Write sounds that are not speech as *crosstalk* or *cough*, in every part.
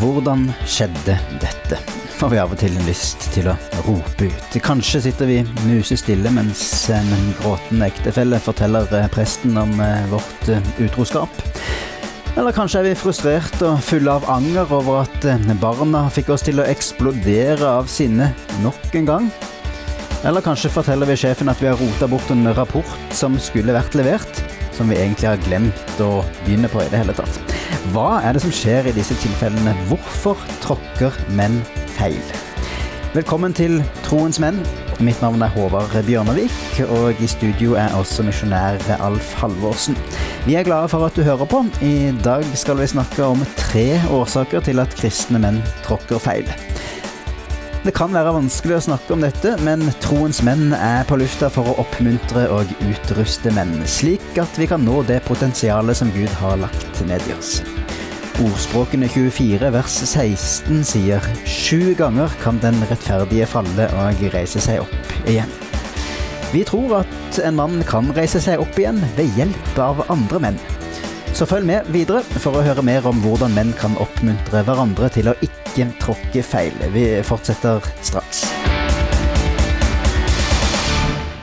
Hvordan skjedde dette? Får vi av og til en lyst til å rope ut. Kanskje sitter vi musestille mens en gråtende ektefelle forteller eh, presten om eh, vårt eh, utroskap. Eller kanskje er vi frustrert og fulle av anger over at barna fikk oss til å eksplodere av sinne nok en gang. Eller kanskje forteller vi sjefen at vi har rota bort en rapport som skulle vært levert, som vi egentlig har glemt å begynne på i det hele tatt. Hva er det som skjer i disse tilfellene? Hvorfor tråkker menn feil? Velkommen til Troens menn. Mitt navn er Håvard Bjørnevik, og i studio er også misjonær Alf Halvorsen. Vi er glade for at du hører på. I dag skal vi snakke om tre årsaker til at kristne menn tråkker feil. Det kan være vanskelig å snakke om dette, men Troens menn er på lufta for å oppmuntre og utruste menn, slik at vi kan nå det potensialet som Gud har lagt ned i oss. Ordspråkene 24 vers 16 sier sju ganger kan den rettferdige falle og reise seg opp igjen. Vi tror at en mann kan reise seg opp igjen ved hjelp av andre menn. Så følg med videre for å høre mer om hvordan menn kan oppmuntre hverandre til å ikke tråkke feil. Vi fortsetter straks.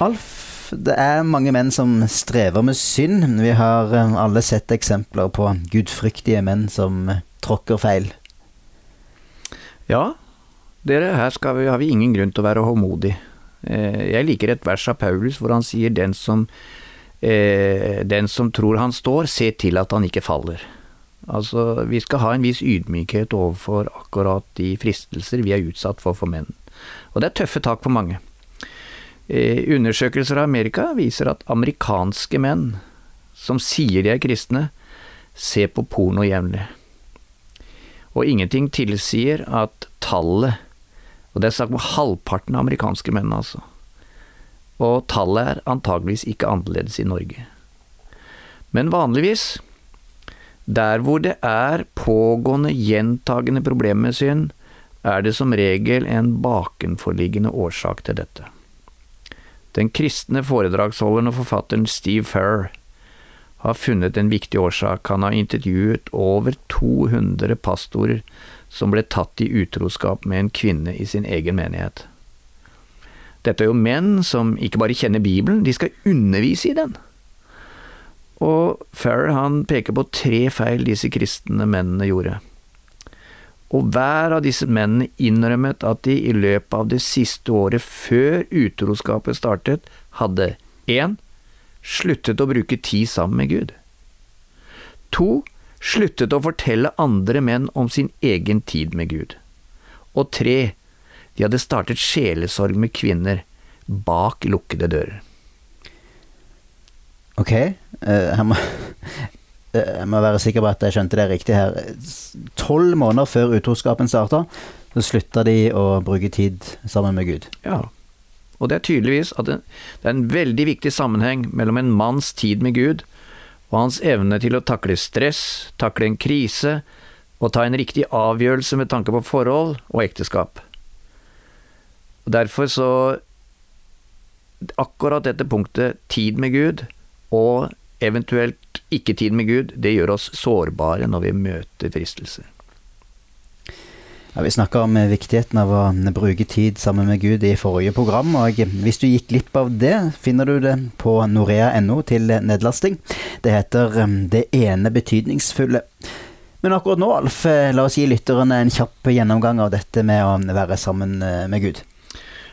Alf, det er mange menn som strever med synd. Vi har eh, alle sett eksempler på gudfryktige menn som tråkker feil. Ja, dere, her vi, har vi ingen grunn til å være håndmodig. Eh, jeg liker et vers av Paulus hvor han sier den som eh, den som tror han står, se til at han ikke faller. Altså, vi skal ha en viss ydmykhet overfor akkurat de fristelser vi er utsatt for for menn. Og det er tøffe tak for mange. Eh, undersøkelser av Amerika viser at amerikanske menn som sier de er kristne, ser på porno jevnlig. Og ingenting tilsier at tallet, og det er sagt om halvparten av amerikanske menn, altså, og tallet er antageligvis ikke annerledes i Norge. Men vanligvis, der hvor det er pågående, gjentagende problemer med synd, er det som regel en bakenforliggende årsak til dette. Den kristne foredragsholderen og forfatteren Steve Ferrer har funnet en viktig årsak. Han har intervjuet over 200 pastorer som ble tatt i utroskap med en kvinne i sin egen menighet. Dette er jo menn som ikke bare kjenner Bibelen, de skal undervise i den. Og Farrer han peker på tre feil disse kristne mennene gjorde. Og hver av disse mennene innrømmet at de i løpet av det siste året før utroskapet startet, hadde 1. Sluttet å bruke tid sammen med Gud. 2. Sluttet å fortelle andre menn om sin egen tid med Gud. Og 3. De hadde startet sjelesorg med kvinner bak lukkede dører. Ok, uh, jeg, må, *laughs* jeg må være sikker på at jeg skjønte det riktig her. Tolv måneder før utroskapen starta, så slutta de å bruke tid sammen med Gud. Ja, og det er tydeligvis at det er en veldig viktig sammenheng mellom en manns tid med Gud og hans evne til å takle stress, takle en krise og ta en riktig avgjørelse med tanke på forhold og ekteskap. Og Derfor så Akkurat dette punktet, tid med Gud, og eventuelt ikke tid med Gud, det gjør oss sårbare når vi møter fristelser. Ja, vi snakka om viktigheten av å bruke tid sammen med Gud i forrige program. og Hvis du gikk glipp av det, finner du det på norea.no til nedlasting. Det heter Det ene betydningsfulle. Men akkurat nå, Alf, eh, la oss gi lytterne en kjapp gjennomgang av dette med å være sammen eh, med Gud.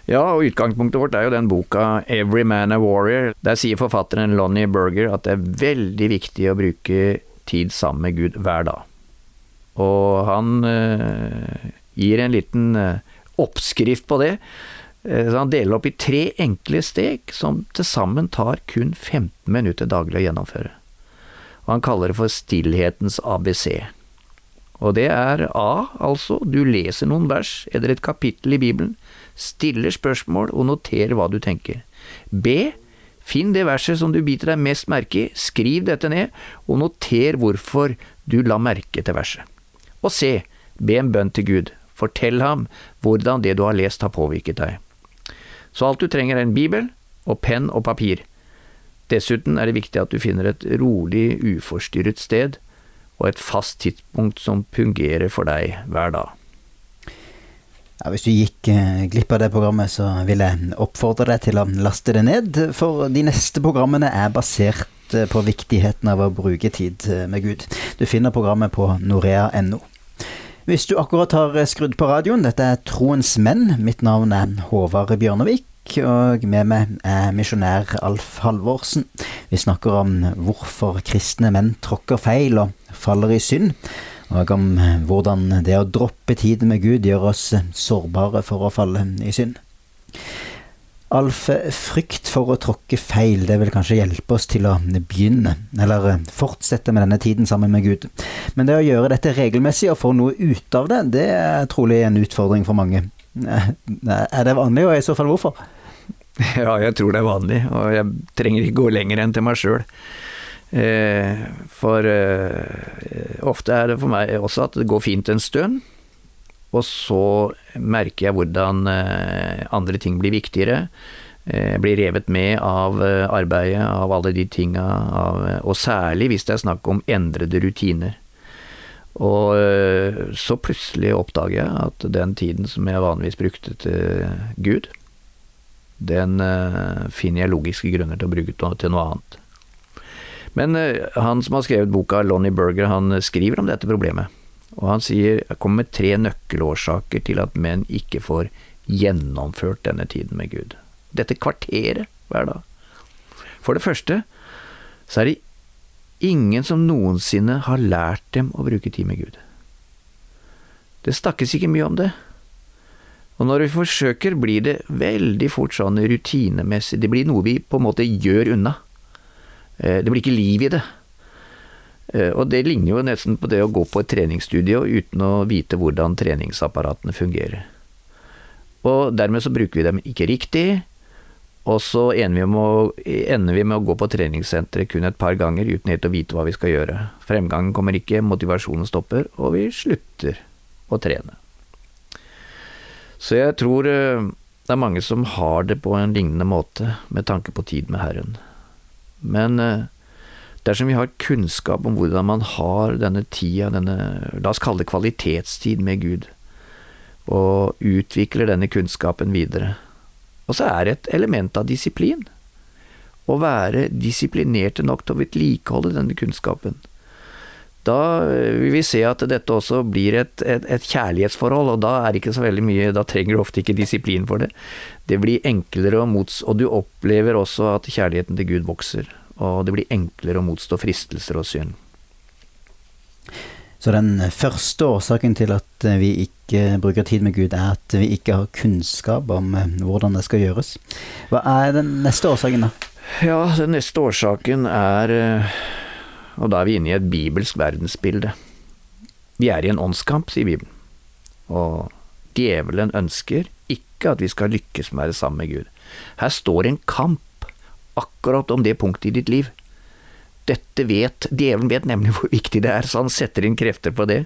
Ja, og utgangspunktet vårt er jo den boka 'Every Man a Warrior'. Der sier forfatteren Lonnie Berger at det er veldig viktig å bruke tid sammen med Gud hver dag. Og han eh, gir en liten eh, oppskrift på det. Eh, så han deler opp i tre enkle steg som til sammen tar kun 15 minutter daglig å gjennomføre. Og han kaller det for stillhetens ABC. Og det er A, altså, du leser noen vers eller et kapittel i Bibelen stiller spørsmål og noterer hva du tenker. B. Finn det verset som du biter deg mest merke i, skriv dette ned, og noter hvorfor du la merke til verset. Og C. Be en bønn til Gud. Fortell ham hvordan det du har lest har påvirket deg. Så alt du trenger er en bibel og penn og papir. Dessuten er det viktig at du finner et rolig, uforstyrret sted, og et fast tidspunkt som fungerer for deg hver dag. Ja, hvis du gikk eh, glipp av det programmet, så vil jeg oppfordre deg til å laste det ned, for de neste programmene er basert eh, på viktigheten av å bruke tid eh, med Gud. Du finner programmet på norea.no. Hvis du akkurat har skrudd på radioen, dette er Troens menn. Mitt navn er Håvard Bjørnevik, og med meg er misjonær Alf Halvorsen. Vi snakker om hvorfor kristne menn tråkker feil og faller i synd og om hvordan det å droppe tid med Gud gjør oss sårbare for å falle i synd. Alf, frykt for å tråkke feil, det vil kanskje hjelpe oss til å begynne, eller fortsette med denne tiden sammen med Gud. Men det å gjøre dette regelmessig og få noe ut av det, det er trolig en utfordring for mange. Er det vanlig, og i så fall hvorfor? *laughs* Ja, jeg tror det er vanlig, og jeg trenger ikke gå lenger enn til meg sjøl. Eh, for eh, ofte er det for meg også at det går fint en stund, og så merker jeg hvordan eh, andre ting blir viktigere. Jeg blir revet med av arbeidet, av alle de tinga, og særlig hvis det er snakk om endrede rutiner. Og så plutselig oppdager jeg at den tiden som jeg vanligvis brukte til Gud, den finner jeg logiske grunner til å bruke til noe annet. Men eh, han som har skrevet boka, Lonnie Berger, han eh, skriver om dette problemet. Og han sier, kommer med tre nøkkelårsaker til at menn ikke får gjennomført denne tiden med Gud. Dette kvarteret hver dag. For det første så er det ingen som noensinne har lært dem å bruke tid med Gud. Det snakkes ikke mye om det. Og når vi forsøker, blir det veldig fort sånn rutinemessig, det blir noe vi på en måte gjør unna. Eh, det blir ikke liv i det. Eh, og det ligner jo nesten på det å gå på et treningsstudio uten å vite hvordan treningsapparatene fungerer. Og dermed så bruker vi dem ikke riktig, og så ender vi, å, ender vi med å gå på treningssenteret kun et par ganger uten helt å vite hva vi skal gjøre. Fremgangen kommer ikke, motivasjonen stopper, og vi slutter å trene. Så jeg tror eh, det er mange som har det på en lignende måte med tanke på tid med Herren. Men eh, dersom vi har kunnskap om hvordan man har denne tida, denne, la oss kalle det kvalitetstid med Gud, og utvikler denne kunnskapen videre, og så er det et element av disiplin. Å være disiplinerte nok til å vedlikeholde denne kunnskapen. Da eh, vil vi se at dette også blir et, et, et, kjærlighetsforhold, og da er det ikke så veldig mye, da trenger du ofte ikke disiplin for det. Det blir enklere å motstå, og du opplever også at kjærligheten til Gud vokser og det blir enklere å motstå fristelser og synd. Så den første årsaken til at vi ikke bruker tid med Gud, er at vi ikke har kunnskap om eh, hvordan det skal gjøres. Hva er den neste årsaken, da? Ja, den neste årsaken er eh, Og da er vi inne i et bibelsk verdensbilde. Vi er i en åndskamp, sier Bibelen. Og djevelen ønsker ikke at vi skal lykkes med å være sammen med Gud. Her står en kamp akkurat om det punktet i ditt liv. Dette vet Djevelen vet nemlig hvor viktig det er, så han setter inn krefter på det.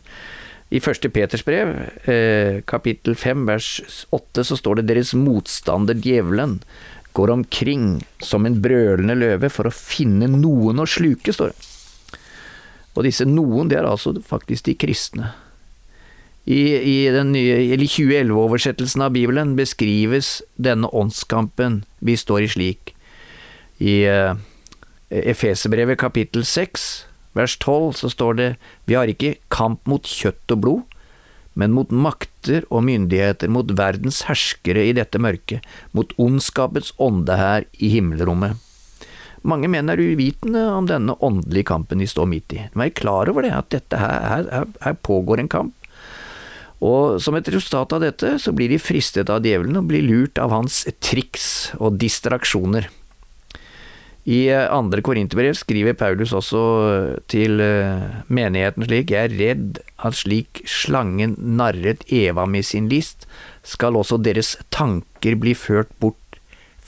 I første Peters brev, eh, kapittel fem, vers åtte, så står det deres motstander djevelen går omkring som en brølende løve for å finne noen å sluke, står det. Og disse noen, det er altså faktisk de kristne. I, i den nye, eller 2011-oversettelsen av Bibelen beskrives denne åndskampen vi står i slik. I uh, Efeserbrevet kapittel 6 vers 12 så står det Vi har ikke kamp mot kjøtt og blod, men mot makter og myndigheter, mot verdens herskere i dette mørket, mot ondskapets ånde her i himmelrommet. Mange menn er uvitende om denne åndelige kampen de står midt i. De er klar over det, at dette her, her, her pågår en kamp. Og som et resultat av dette, så blir de fristet av djevelen og blir lurt av hans triks og distraksjoner. I eh, andre korinterbrev skriver Paulus også eh, til eh, menigheten slik, jeg er redd at slik slangen narret Eva med sin list, skal også deres tanker bli ført bort,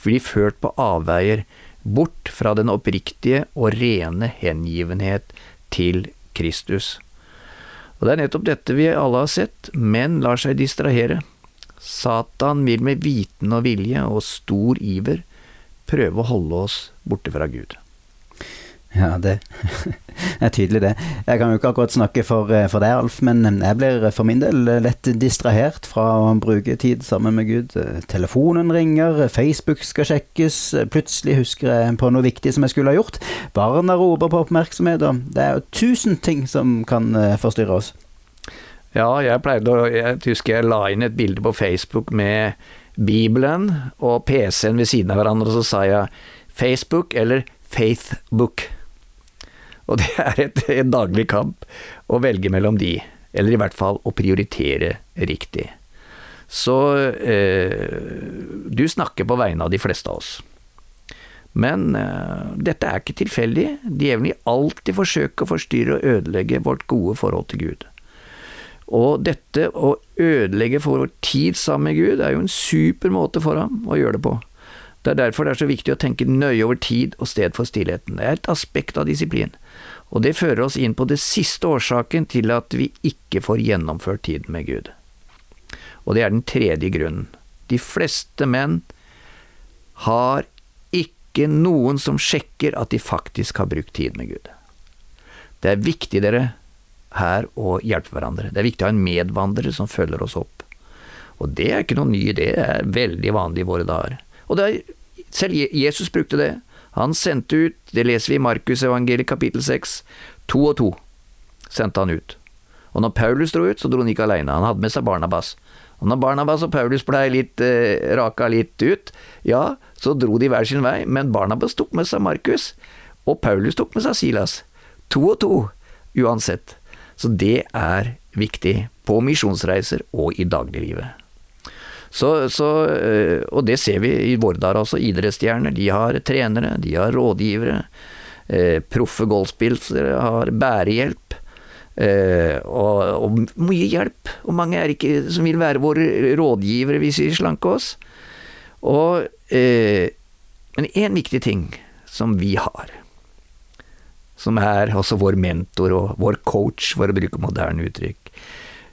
bli ført på avveier, bort fra den oppriktige og rene hengivenhet til Kristus. Og det er nettopp dette vi alle har sett, men lar seg distrahere. Satan vil med viten og vilje og stor iver prøve å holde oss borte fra Gud. Ja, det *laughs* er tydelig, det. Jeg kan jo ikke akkurat snakke for, eh, for deg, Alf, men jeg blir for min del lett distrahert fra å bruke tid sammen med Gud. Telefonen ringer, Facebook skal sjekkes, plutselig husker jeg på noe viktig som jeg skulle ha gjort. Barna roper på oppmerksomhet, og det er jo tusen ting som kan eh, forstyrre oss. Ja, jeg pleide å Jeg husker jeg la inn et bilde på Facebook med Bibelen og PC-en ved siden av hverandre, og så sa jeg Facebook eller Faithbook. Og det er et, en daglig kamp å velge mellom de, eller i hvert fall å prioritere riktig. Så eh, du snakker på vegne av de fleste av oss. Men eh, dette er ikke tilfeldig. Djevelen vil alltid forsøke å forstyrre og ødelegge vårt gode forhold til Gud. Og dette å ødelegge for vår tid sammen med Gud er jo en super måte for ham å gjøre det på. Det er derfor det er så viktig å tenke nøye over tid og sted for stillheten. Det er et aspekt av disiplin. Og det fører oss inn på det siste årsaken til at vi ikke får gjennomført tiden med Gud. Og det er den tredje grunnen. De fleste menn har ikke noen som sjekker at de faktisk har brukt tid med Gud. Det er viktig, dere, her å hjelpe hverandre. Det er viktig å ha en medvandrer som følger oss opp. Og det er ikke noe ny idé, det er veldig vanlig i våre dager. Og er, selv Jesus brukte det. Han sendte ut, det leser vi i Markus evangeliet kapittel 6, to og to sendte han ut. Og når Paulus dro ut, så dro han ikke alene, han hadde med seg Barnabas. Og når Barnabas og Paulus blei litt eh, raka litt ut, ja, så dro de hver sin vei, men Barnabas tok med seg Markus, og Paulus tok med seg Silas. To og to, uansett. Så det er viktig på misjonsreiser og i dagliglivet. Så, så, eh, og det ser vi i våre også. Idrettsstjerner de har trenere, de har rådgivere. Eh, proffe golfspillere har bærehjelp. Eh, og, og, mye hjelp. Og mange er ikke som vil være våre rådgivere hvis vi slanker oss. Og, eh, men én viktig ting som vi har, som er også vår mentor og vår coach, for å bruke moderne uttrykk,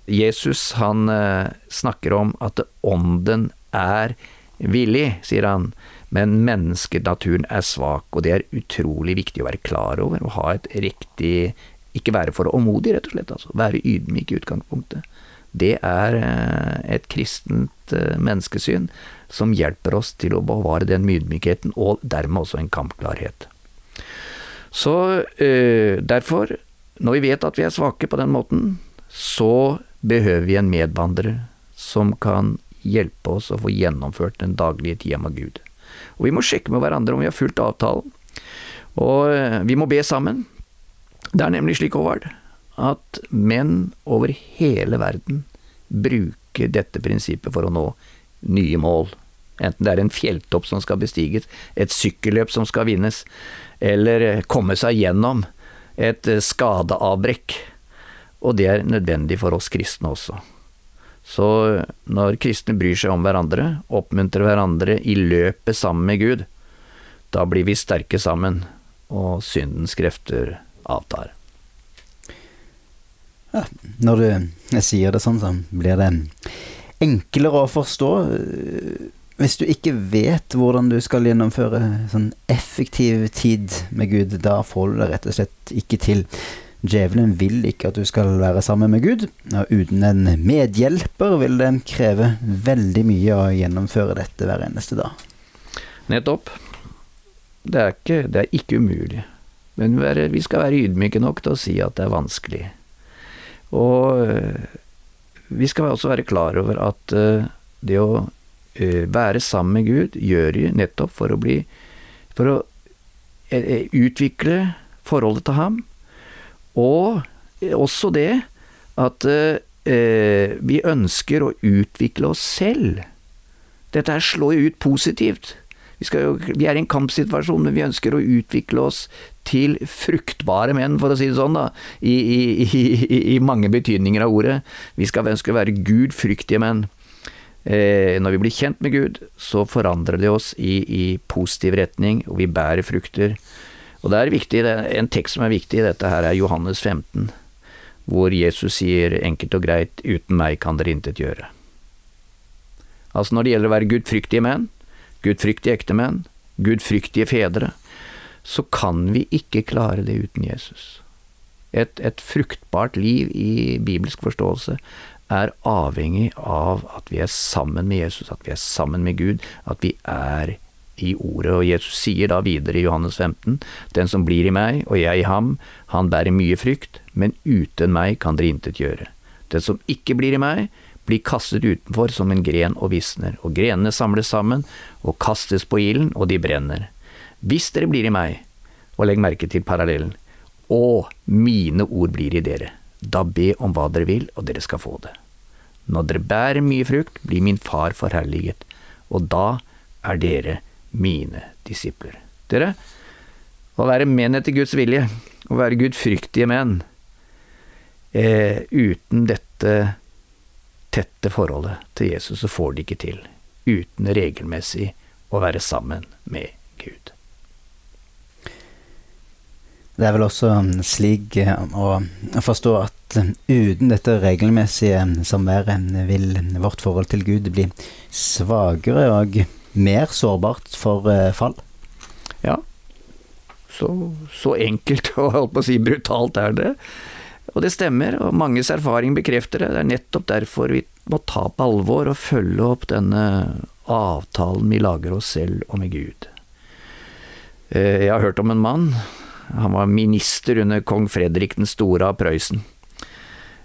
Jesus han eh, snakker om at ånden er villig, sier han, men menneskenaturen er svak, og det er utrolig viktig å være klar over, og ha et riktig Ikke være for åmodig, rett og slett, altså. Være ydmyk i utgangspunktet. Det er eh, et kristent eh, menneskesyn som hjelper oss til å bevare den ydmykheten, og dermed også en kampklarhet. Så derfor, når vi vet at vi er svake på den måten, så behøver vi en medvandrer som kan hjelpe oss å få gjennomført den daglige tida med Gud. Og vi må sjekke med hverandre om vi har fulgt avtalen. Og eh, vi må be sammen. Det er nemlig slik, Håvard, at menn over hele verden bruker dette prinsippet for å nå nye mål. Enten det er en fjelltopp som skal bestiges, et sykkelløp som skal vinnes, eller komme seg gjennom et eh, skadeavbrekk og det er nødvendig for oss kristne også. Så når kristne bryr seg om hverandre, oppmuntrer hverandre i løpet sammen med Gud, da blir vi sterke sammen, og syndens krefter avtar. Ja, når du sier det sånn, så blir det enklere å forstå. Hvis du ikke vet hvordan du skal gjennomføre sånn effektiv tid med Gud, da får du det rett og slett ikke til. Djevelen vil ikke at du skal være sammen med Gud, og uten en medhjelper vil det kreve veldig mye å gjennomføre dette hver eneste dag. Nettopp. Det er ikke, det er ikke umulig, men vi skal være ydmyke nok til å si at det er vanskelig. Og eh, vi skal også være klar over at eh, det å eh, være sammen med Gud gjør vi nettopp for å bli For å utvikle forholdet til ham, og også det at eh, vi ønsker å utvikle oss selv. Dette her slår jo ut positivt. Vi, jo, vi, er i en kampsituasjon, men vi ønsker å utvikle oss til fruktbare menn, for å si det sånn, da, i, i, i, i mange betydninger av ordet. Vi skal ønske å være gudfryktige menn. Eh, når vi blir kjent med Gud, så forandrer det oss i, positiv retning, og vi bærer frukter. Og det er viktig, En tekst som er viktig i dette her, er Johannes 15, hvor Jesus sier enkelt og greit 'uten meg kan dere intet gjøre'. Altså når det gjelder å være gudfryktige menn, gudfryktige ektemenn, gudfryktige fedre, så kan vi ikke klare det uten Jesus. Et, et fruktbart liv i bibelsk forståelse er avhengig av at vi er sammen med Jesus, at vi er sammen med Gud, at vi er i ordet. Og Jesus sier da videre i Johannes 15, den som blir i meg og jeg i ham, han bærer mye frykt, men uten meg kan dere intet gjøre. Den som ikke blir i meg, blir kastet utenfor som en gren og visner, og grenene samles sammen og kastes på ilden, og de brenner. Hvis dere blir i meg, og legg merke til parallellen, og mine ord blir i dere, da be om hva dere vil, og dere skal få det. Når dere bærer mye frukt, blir min far forherliget, og da er dere mine disipler. Dere, å være menn etter Guds vilje, å være gudfryktige menn, eh, uten dette tette forholdet til Jesus, så får de ikke til, uten regelmessig å være sammen med Gud. Det er vel også slik eh, å forstå at eh, uten dette regelmessige samværet vil vårt forhold til Gud bli svakere og mer sårbart for eh, fall. Ja, så, så enkelt *laughs* og holdt på å si brutalt er det. Og det stemmer, og manges erfaring bekrefter det. Det er nettopp derfor vi må ta på alvor og følge opp denne avtalen vi lager oss selv og med Gud. Jeg har hørt om en mann han var minister under kong Fredrik den store av Prøysen.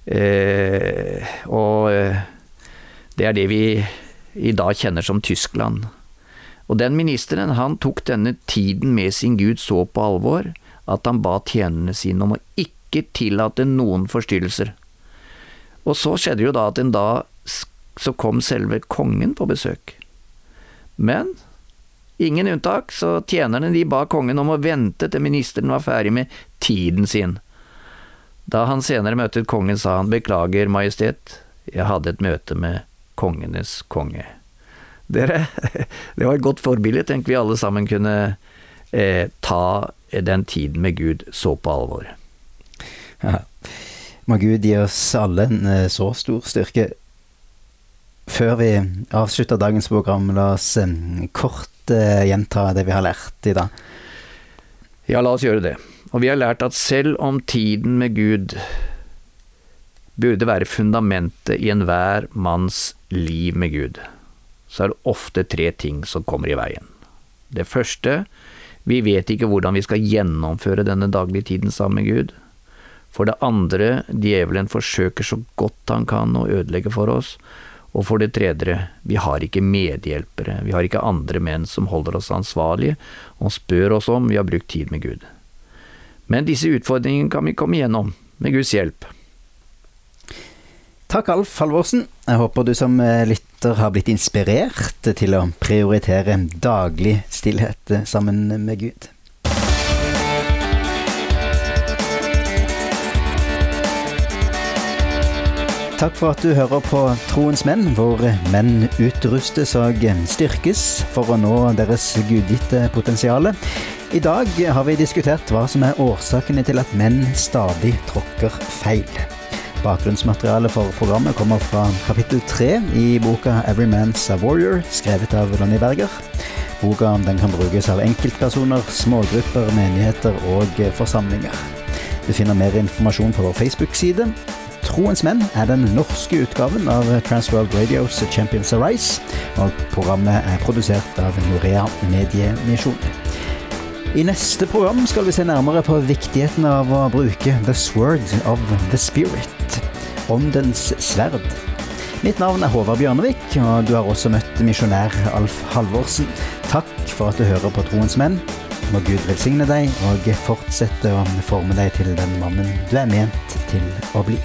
Eh, og eh, det er det vi i dag kjenner som Tyskland. Og den ministeren, han tok denne tiden med sin Gud så på alvor at han ba tjenerne sine om å ikke tillate noen forstyrrelser. Og så skjedde jo da at en dag så kom selve kongen på besøk. Men Ingen unntak, så tjenerne de ba kongen om å vente til ministeren var ferdig med tiden sin. Da han senere møtte kongen, sa han beklager, majestet, jeg hadde et møte med kongenes konge. Dere, *laughs* det var et godt forbilde, tenk vi alle sammen kunne eh, ta den tiden med Gud så på alvor. Ja. Må Gud gi oss alle en eh, så stor styrke. Før vi avslutter dagens program, la oss eh, kort eh, gjenta det vi har lært i dag? Ja, la oss gjøre det. Og vi har lært at selv om tiden med Gud burde være fundamentet i enhver manns liv med Gud, så er det ofte tre ting som kommer i veien. Det første, vi vet ikke hvordan vi skal gjennomføre denne daglige tiden sammen med Gud. For det andre, djevelen forsøker så godt han kan å ødelegge for oss, og for det tredje, vi har ikke medhjelpere, vi har ikke andre menn som holder oss ansvarlige og spør oss om vi har brukt tid med Gud. Men disse utfordringene kan vi komme igjennom, med Guds hjelp. Takk, Alf Halvorsen. Jeg håper du som eh, lytter har blitt inspirert til å prioritere daglig stillhet sammen med Gud. Takk for at du hører på Troens menn, hvor menn utrustes og styrkes for å nå deres gudgitte potensial. I dag har vi diskutert hva som er årsakene til at menn stadig tråkker feil. Bakgrunnsmaterialet for programmet kommer fra kapittel tre i boka Every Man's a Warrior, skrevet av Lonnie Berger. Boka den kan brukes av enkeltpersoner, smågrupper, menigheter og forsamlinger. Du finner mer informasjon på vår Facebook-side. Troens menn er den norske utgaven av Transworld Radios Champions Arise, og programmet er produsert av Norea Mediemisjon. I neste program skal vi se nærmere på viktigheten av å bruke The Sword of the Spirit, Åndens sverd. Mitt navn er Håvard Bjørnevik, og du har også møtt misjonær Alf Halvorsen. Takk for at du hører på Troens menn. Må Gud velsigne deg og fortsette å forme deg til den mannen du er ment til å bli.